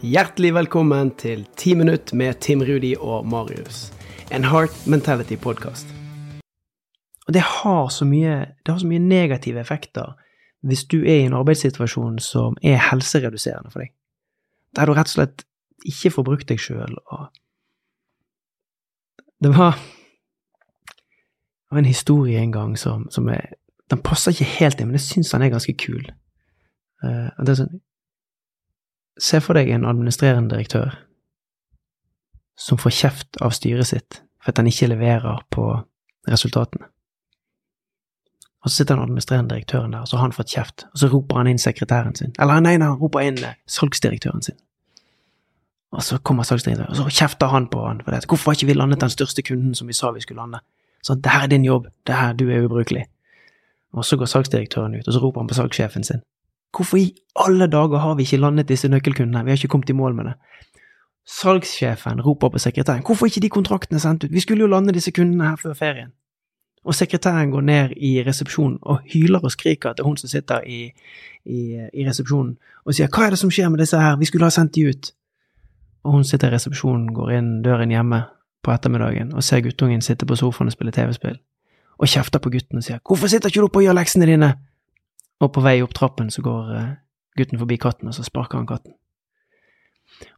Hjertelig velkommen til 10 minutt med Tim Rudi og Marius. En Heart Mentality-podkast. Og det har, så mye, det har så mye negative effekter hvis du er i en arbeidssituasjon som er helsereduserende for deg. Der du rett og slett ikke får brukt deg sjøl og Det var det var en historie en gang som, som er Den passer ikke helt inn, men jeg syns den er ganske kul. Uh, det er sånn Se for deg en administrerende direktør som får kjeft av styret sitt for at han ikke leverer på resultatene. Og så sitter den administrerende direktøren der, og så har han fått kjeft, og så roper han inn sekretæren sin. Eller nei, nei, han roper inn eh, salgsdirektøren sin. Og så kommer salgsdirektøren, og så kjefter han på han for det. Hvorfor har ikke vi landet den største kunden som vi sa vi skulle lande? Så det her er din jobb, det her, du er ubrukelig. Og så går salgsdirektøren ut, og så roper han på salgssjefen sin. Hvorfor i alle dager har vi ikke landet disse nøkkelkundene, vi har ikke kommet i mål med det? Salgssjefen roper på sekretæren, hvorfor ikke de kontraktene sendt ut, vi skulle jo lande disse kundene her før ferien. Og sekretæren går ned i resepsjonen og hyler og skriker til hun som sitter i, i, i resepsjonen, og sier hva er det som skjer med disse her, vi skulle ha sendt de ut. Og hun sitter i resepsjonen, går inn døren hjemme på ettermiddagen og ser guttungen sitte på sofaen og spille TV-spill, og kjefter på gutten og sier hvorfor sitter ikke du oppe og gjør leksene dine? Og på vei opp trappen så går uh, gutten forbi katten, og så sparker han katten.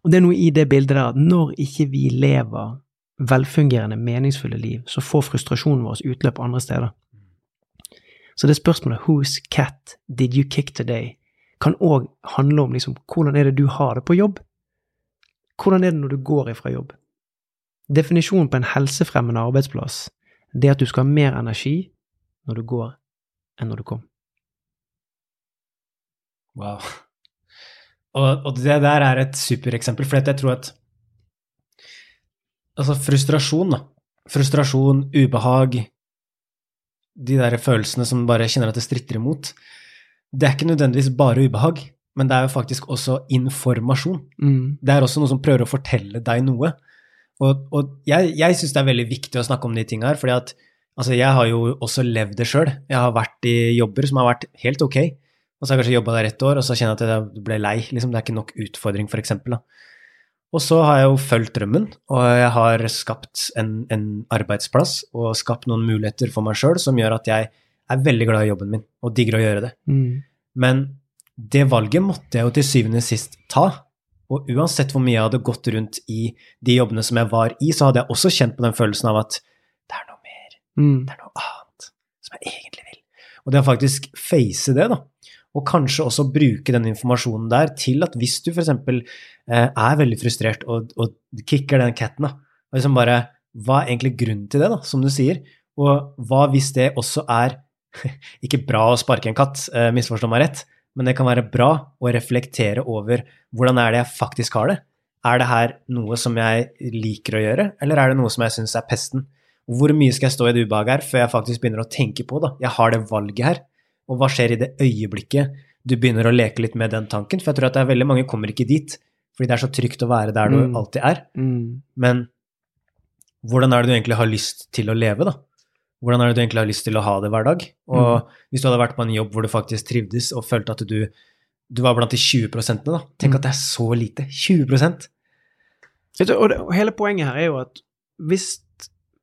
Og det er noe i det bildet der at når ikke vi lever velfungerende, meningsfulle liv, så får frustrasjonen vår utløp andre steder. Så det spørsmålet 'Whose cat did you kick today?' kan òg handle om liksom, hvordan er det du har det på jobb? Hvordan er det når du går ifra jobb? Definisjonen på en helsefremmende arbeidsplass det er at du skal ha mer energi når du går, enn når du kom. Wow. Og, og, det der er et supereksempel, for jeg tror at Altså, frustrasjon, da. Frustrasjon, ubehag, de der følelsene som bare kjenner at det stritter imot, det er ikke nødvendigvis bare ubehag, men det er jo faktisk også informasjon. Mm. Det er også noe som prøver å fortelle deg noe. Og, og jeg, jeg syns det er veldig viktig å snakke om de tinga her, fordi at altså, jeg har jo også levd det sjøl. Jeg har vært i jobber som har vært helt ok, og så har jeg kanskje jobba der ett år, og så kjenner jeg at jeg ble lei. Liksom, det er ikke nok utfordring, for eksempel. Og så har jeg jo fulgt drømmen, og jeg har skapt en, en arbeidsplass og skapt noen muligheter for meg sjøl som gjør at jeg er veldig glad i jobben min og digger å gjøre det. Mm. Men det valget måtte jeg jo til syvende og sist ta. Og uansett hvor mye jeg hadde gått rundt i de jobbene som jeg var i, så hadde jeg også kjent på den følelsen av at det er noe mer, mm. det er noe annet som jeg egentlig vil. Og det å faktisk face det, da, og kanskje også bruke den informasjonen der til at hvis du f.eks. Eh, er veldig frustrert og, og kicker den catten, da, og liksom bare Hva er egentlig grunnen til det, da, som du sier? Og hva hvis det også er ikke bra å sparke en katt, eh, misforstå meg rett, men det kan være bra å reflektere over hvordan er det jeg faktisk har det? Er det her noe som jeg liker å gjøre, eller er det noe som jeg syns er pesten? Hvor mye skal jeg stå i det ubehaget her før jeg faktisk begynner å tenke på det? Jeg har det valget her. Og hva skjer i det øyeblikket du begynner å leke litt med den tanken? For jeg tror at det er veldig mange kommer ikke dit, fordi det er så trygt å være der du mm. alltid er. Mm. Men hvordan er det du egentlig har lyst til å leve, da? Hvordan er det du egentlig har lyst til å ha det hver dag? Og mm. hvis du hadde vært på en jobb hvor du faktisk trivdes og følte at du, du var blant de 20 da, tenk mm. at det er så lite. 20 og, det, og hele poenget her er jo at hvis,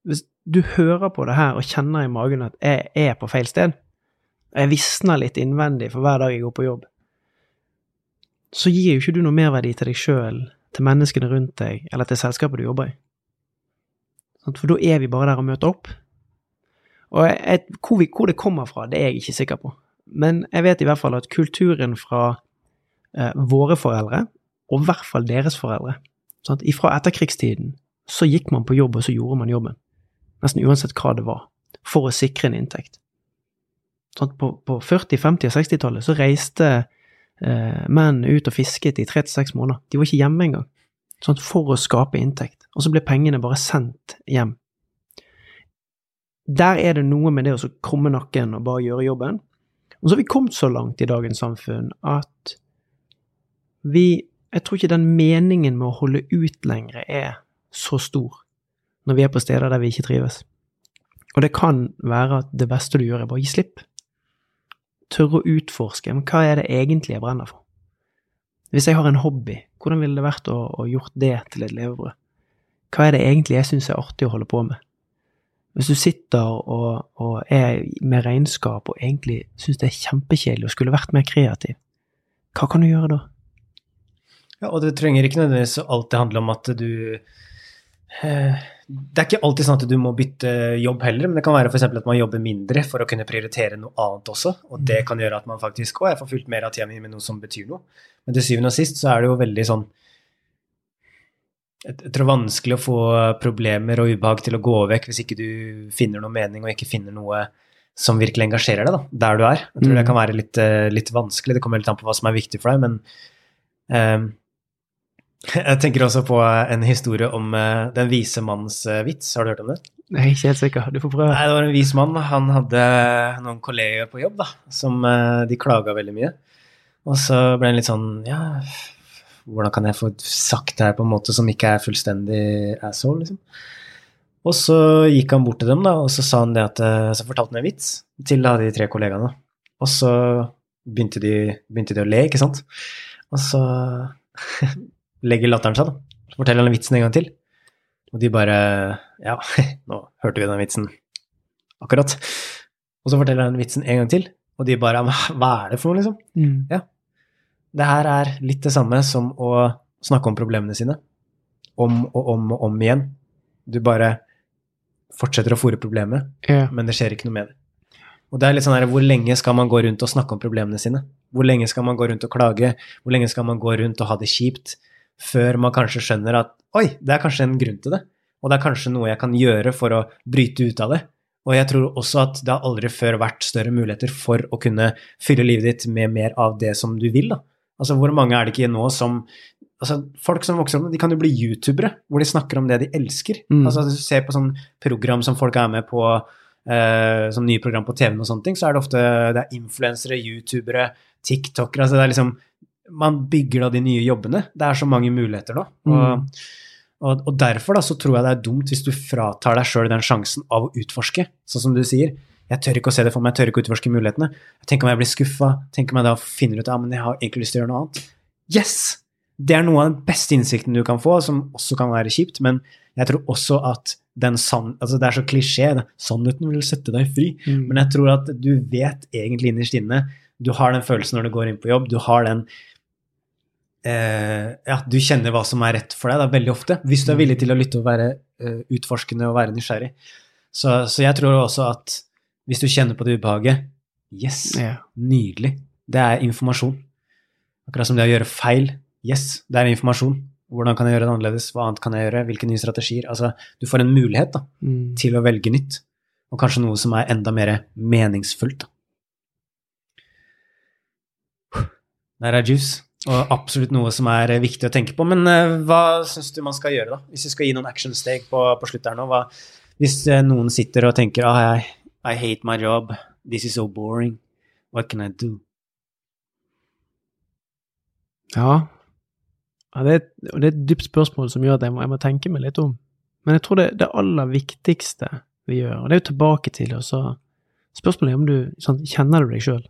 hvis du hører på det her og kjenner i magen at jeg er på feil sted, jeg visner litt innvendig for hver dag jeg går på jobb, så gir jo ikke du noe merverdi til deg sjøl, til menneskene rundt deg, eller til selskapet du jobber i. For da er vi bare der og møter opp. Og jeg, hvor, vi, hvor, det kommer fra, det er jeg ikke sikker på. Men jeg vet i hvert fall at kulturen fra eh, våre foreldre, og i hvert fall deres foreldre sant? Fra etterkrigstiden så gikk man på jobb, og så gjorde man jobben. Nesten uansett hva det var. For å sikre en inntekt. Sånn, på, på 40-, 50- og 60-tallet så reiste eh, menn ut og fisket i tre til seks måneder. De var ikke hjemme engang, sånn, for å skape inntekt. Og så ble pengene bare sendt hjem. Der er det noe med det å krumme nakken og bare gjøre jobben. Og så har vi kommet så langt i dagens samfunn at vi Jeg tror ikke den meningen med å holde ut lenger er så stor når vi er på steder der vi ikke trives. Og det kan være at det beste du gjør, er bare å gi slipp tørre å utforske men hva er det egentlig jeg brenner for. Hvis jeg har en hobby, Hvordan ville det vært å, å gjort det til et levebrød? Hva er det egentlig jeg syns er artig å holde på med? Hvis du sitter og, og er med regnskap og egentlig syns det er kjempekjedelig og skulle vært mer kreativ, hva kan du gjøre da? Ja, og det trenger ikke nødvendigvis alltid handle om at du Det er ikke alltid sånn at du må bytte jobb heller, men det kan være f.eks. at man jobber mindre for å kunne prioritere noe annet også, og det kan gjøre at man faktisk òg får fylt mer av tida mi med noe som betyr noe. Men til syvende og sist så er det jo veldig sånn jeg tror vanskelig å få problemer og ubehag til å gå vekk hvis ikke du finner noe mening og ikke finner noe som virkelig engasjerer deg, da, der du er. Jeg tror det kan være litt, eh, litt vanskelig. Det kommer litt an på hva som er viktig for deg, men um, jeg tenker også på en historie om uh, den vise manns uh, vits. Har du hørt om det? Er ikke helt sikker. Du får prøve. Nei, det var en vis mann. Han hadde noen kolleger på jobb da, som de klaga veldig mye. Og så ble han litt sånn Ja, hvordan kan jeg få sagt det her på en måte som ikke er fullstendig asshole, liksom? Og så gikk han bort til dem, da, og så sa han det at eh, Så fortalte han en vits til da, de tre kollegaene. Og så begynte de, begynte de å le, ikke sant? Og så legger latteren seg, da. Så forteller han vitsen en gang til. Og de bare Ja, nå hørte vi den vitsen akkurat. Og så forteller han vitsen en gang til, og de bare Hva er det for noe, liksom? Mm. Ja. Det her er litt det samme som å snakke om problemene sine. Om og om og om igjen. Du bare fortsetter å fòre problemet, yeah. men det skjer ikke noe med det. Og det er litt sånn her, Hvor lenge skal man gå rundt og snakke om problemene sine? Hvor lenge skal man gå rundt og klage? Hvor lenge skal man gå rundt og ha det kjipt? Før man kanskje skjønner at oi, det er kanskje en grunn til det. Og det er kanskje noe jeg kan gjøre for å bryte ut av det. Og jeg tror også at det har aldri før vært større muligheter for å kunne fylle livet ditt med mer av det som du vil. da. Altså, Hvor mange er det ikke nå som altså, Folk som vokser opp, de kan jo bli youtubere, hvor de snakker om det de elsker. Mm. Altså, Hvis du ser på sånn program som folk er med på, eh, som nye program på TV-en og sånne ting, så er det ofte det er influensere, youtubere, tiktokere altså det er liksom, Man bygger da de nye jobbene. Det er så mange muligheter nå. Og, og, og derfor da, så tror jeg det er dumt hvis du fratar deg sjøl den sjansen av å utforske, sånn som du sier. Jeg tør ikke å se det for meg, jeg tør ikke å utforske mulighetene. Tenk om jeg blir skuffa, tenk om jeg da finner ut ja, men jeg har egentlig lyst til å gjøre noe annet. Yes! Det er noe av den beste innsikten du kan få, som også kan være kjipt, men jeg tror også at den sann... Altså, det er så klisjé. Sannheten vil sette deg fri. Mm. Men jeg tror at du vet egentlig innerst inne Du har den følelsen når du går inn på jobb. Du har den eh, Ja, du kjenner hva som er rett for deg, da, veldig ofte. Hvis du er villig til å lytte og være eh, utforskende og være nysgjerrig. Så, så jeg tror også at hvis du kjenner på det ubehaget Yes, Ja. nydelig. Det er informasjon. Akkurat som det å gjøre feil. Yes, det er informasjon. Hvordan kan jeg gjøre det annerledes? Hva annet kan jeg gjøre? Hvilke nye strategier? Altså, du får en mulighet da, Mm. til å velge nytt, og kanskje noe som er enda mer meningsfullt. da. Der er juice, og absolutt noe som er eh, viktig å tenke på. Men eh, hva syns du man skal gjøre, da? Hvis du skal gi noen actionsteg på, på slutt her nå, hva, hvis eh, noen sitter og tenker ah, I, I hate my job, this is so boring, what can I do? Ja. ja det, er, det er et dypt spørsmål som gjør at jeg må, jeg må tenke meg litt om. Men jeg tror det, det aller viktigste vi gjør, og det er jo tilbake til og så Spørsmålet er om du sånn, kjenner du deg sjøl?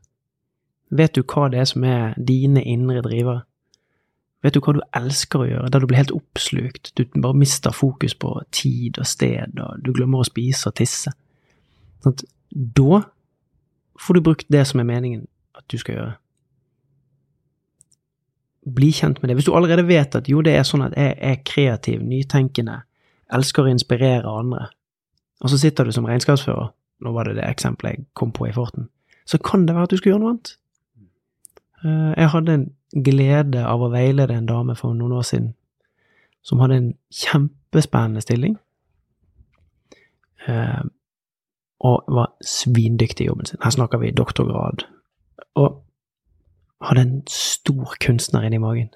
Vet du hva det er som er dine indre drivere? Vet du hva du elsker å gjøre, der du blir helt oppslukt, du bare mister fokus på tid og sted, og du glemmer å spise og tisse? Sånn at da får du brukt det som er meningen at du skal gjøre bli kjent med det. Hvis du allerede vet at jo, det er sånn at jeg er kreativ, nytenkende, elsker å inspirere andre, og så sitter du som regnskapsfører, nå var det det eksempelet jeg kom på i farten, så kan det være at du skal gjøre noe annet. Eh, Jeg hadde en glede av å veilede en dame for noen år siden som hadde en kjempespennende stilling, eh, og var svindyktig i jobben sin. Her snakker vi doktorgrad. Og hadde en stor kunstner inni magen,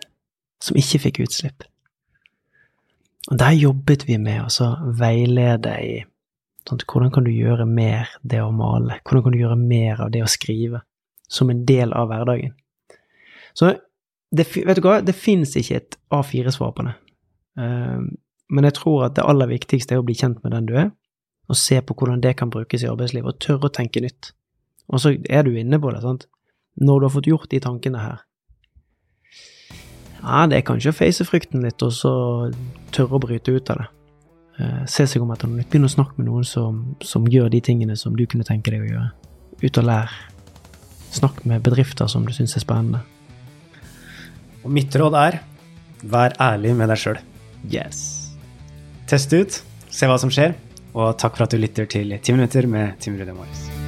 som ikke fikk utslipp. Og der jobbet vi med å veilede i sånn, hvordan kan du gjøre mer det å male, hvordan kan du gjøre mer av det å skrive, som en del av hverdagen. Så det, vet du hva, det fins ikke et A4-svar på det. Eh, men jeg tror at det aller viktigste er å bli kjent med den du er, og se på hvordan det kan brukes i arbeidslivet, og tørre å tenke nytt. Og så er du inne på det, sant. Når du har fått gjort de tankene her, Ja, det er kanskje å face frykten litt, og så tørre å bryte ut av det. Eh, se seg om etter noe nytt. Begynn å snakke med noen som, som, gjør de tingene som du kunne tenke deg å gjøre. Ut og lær. Snakk med bedrifter som du syns er spennende. Og mitt råd er vær ærlig med deg sjøl. Yes. Test ut, se hva som skjer, og takk for at du lytter til 10 minutter med Tim Rudi Morris.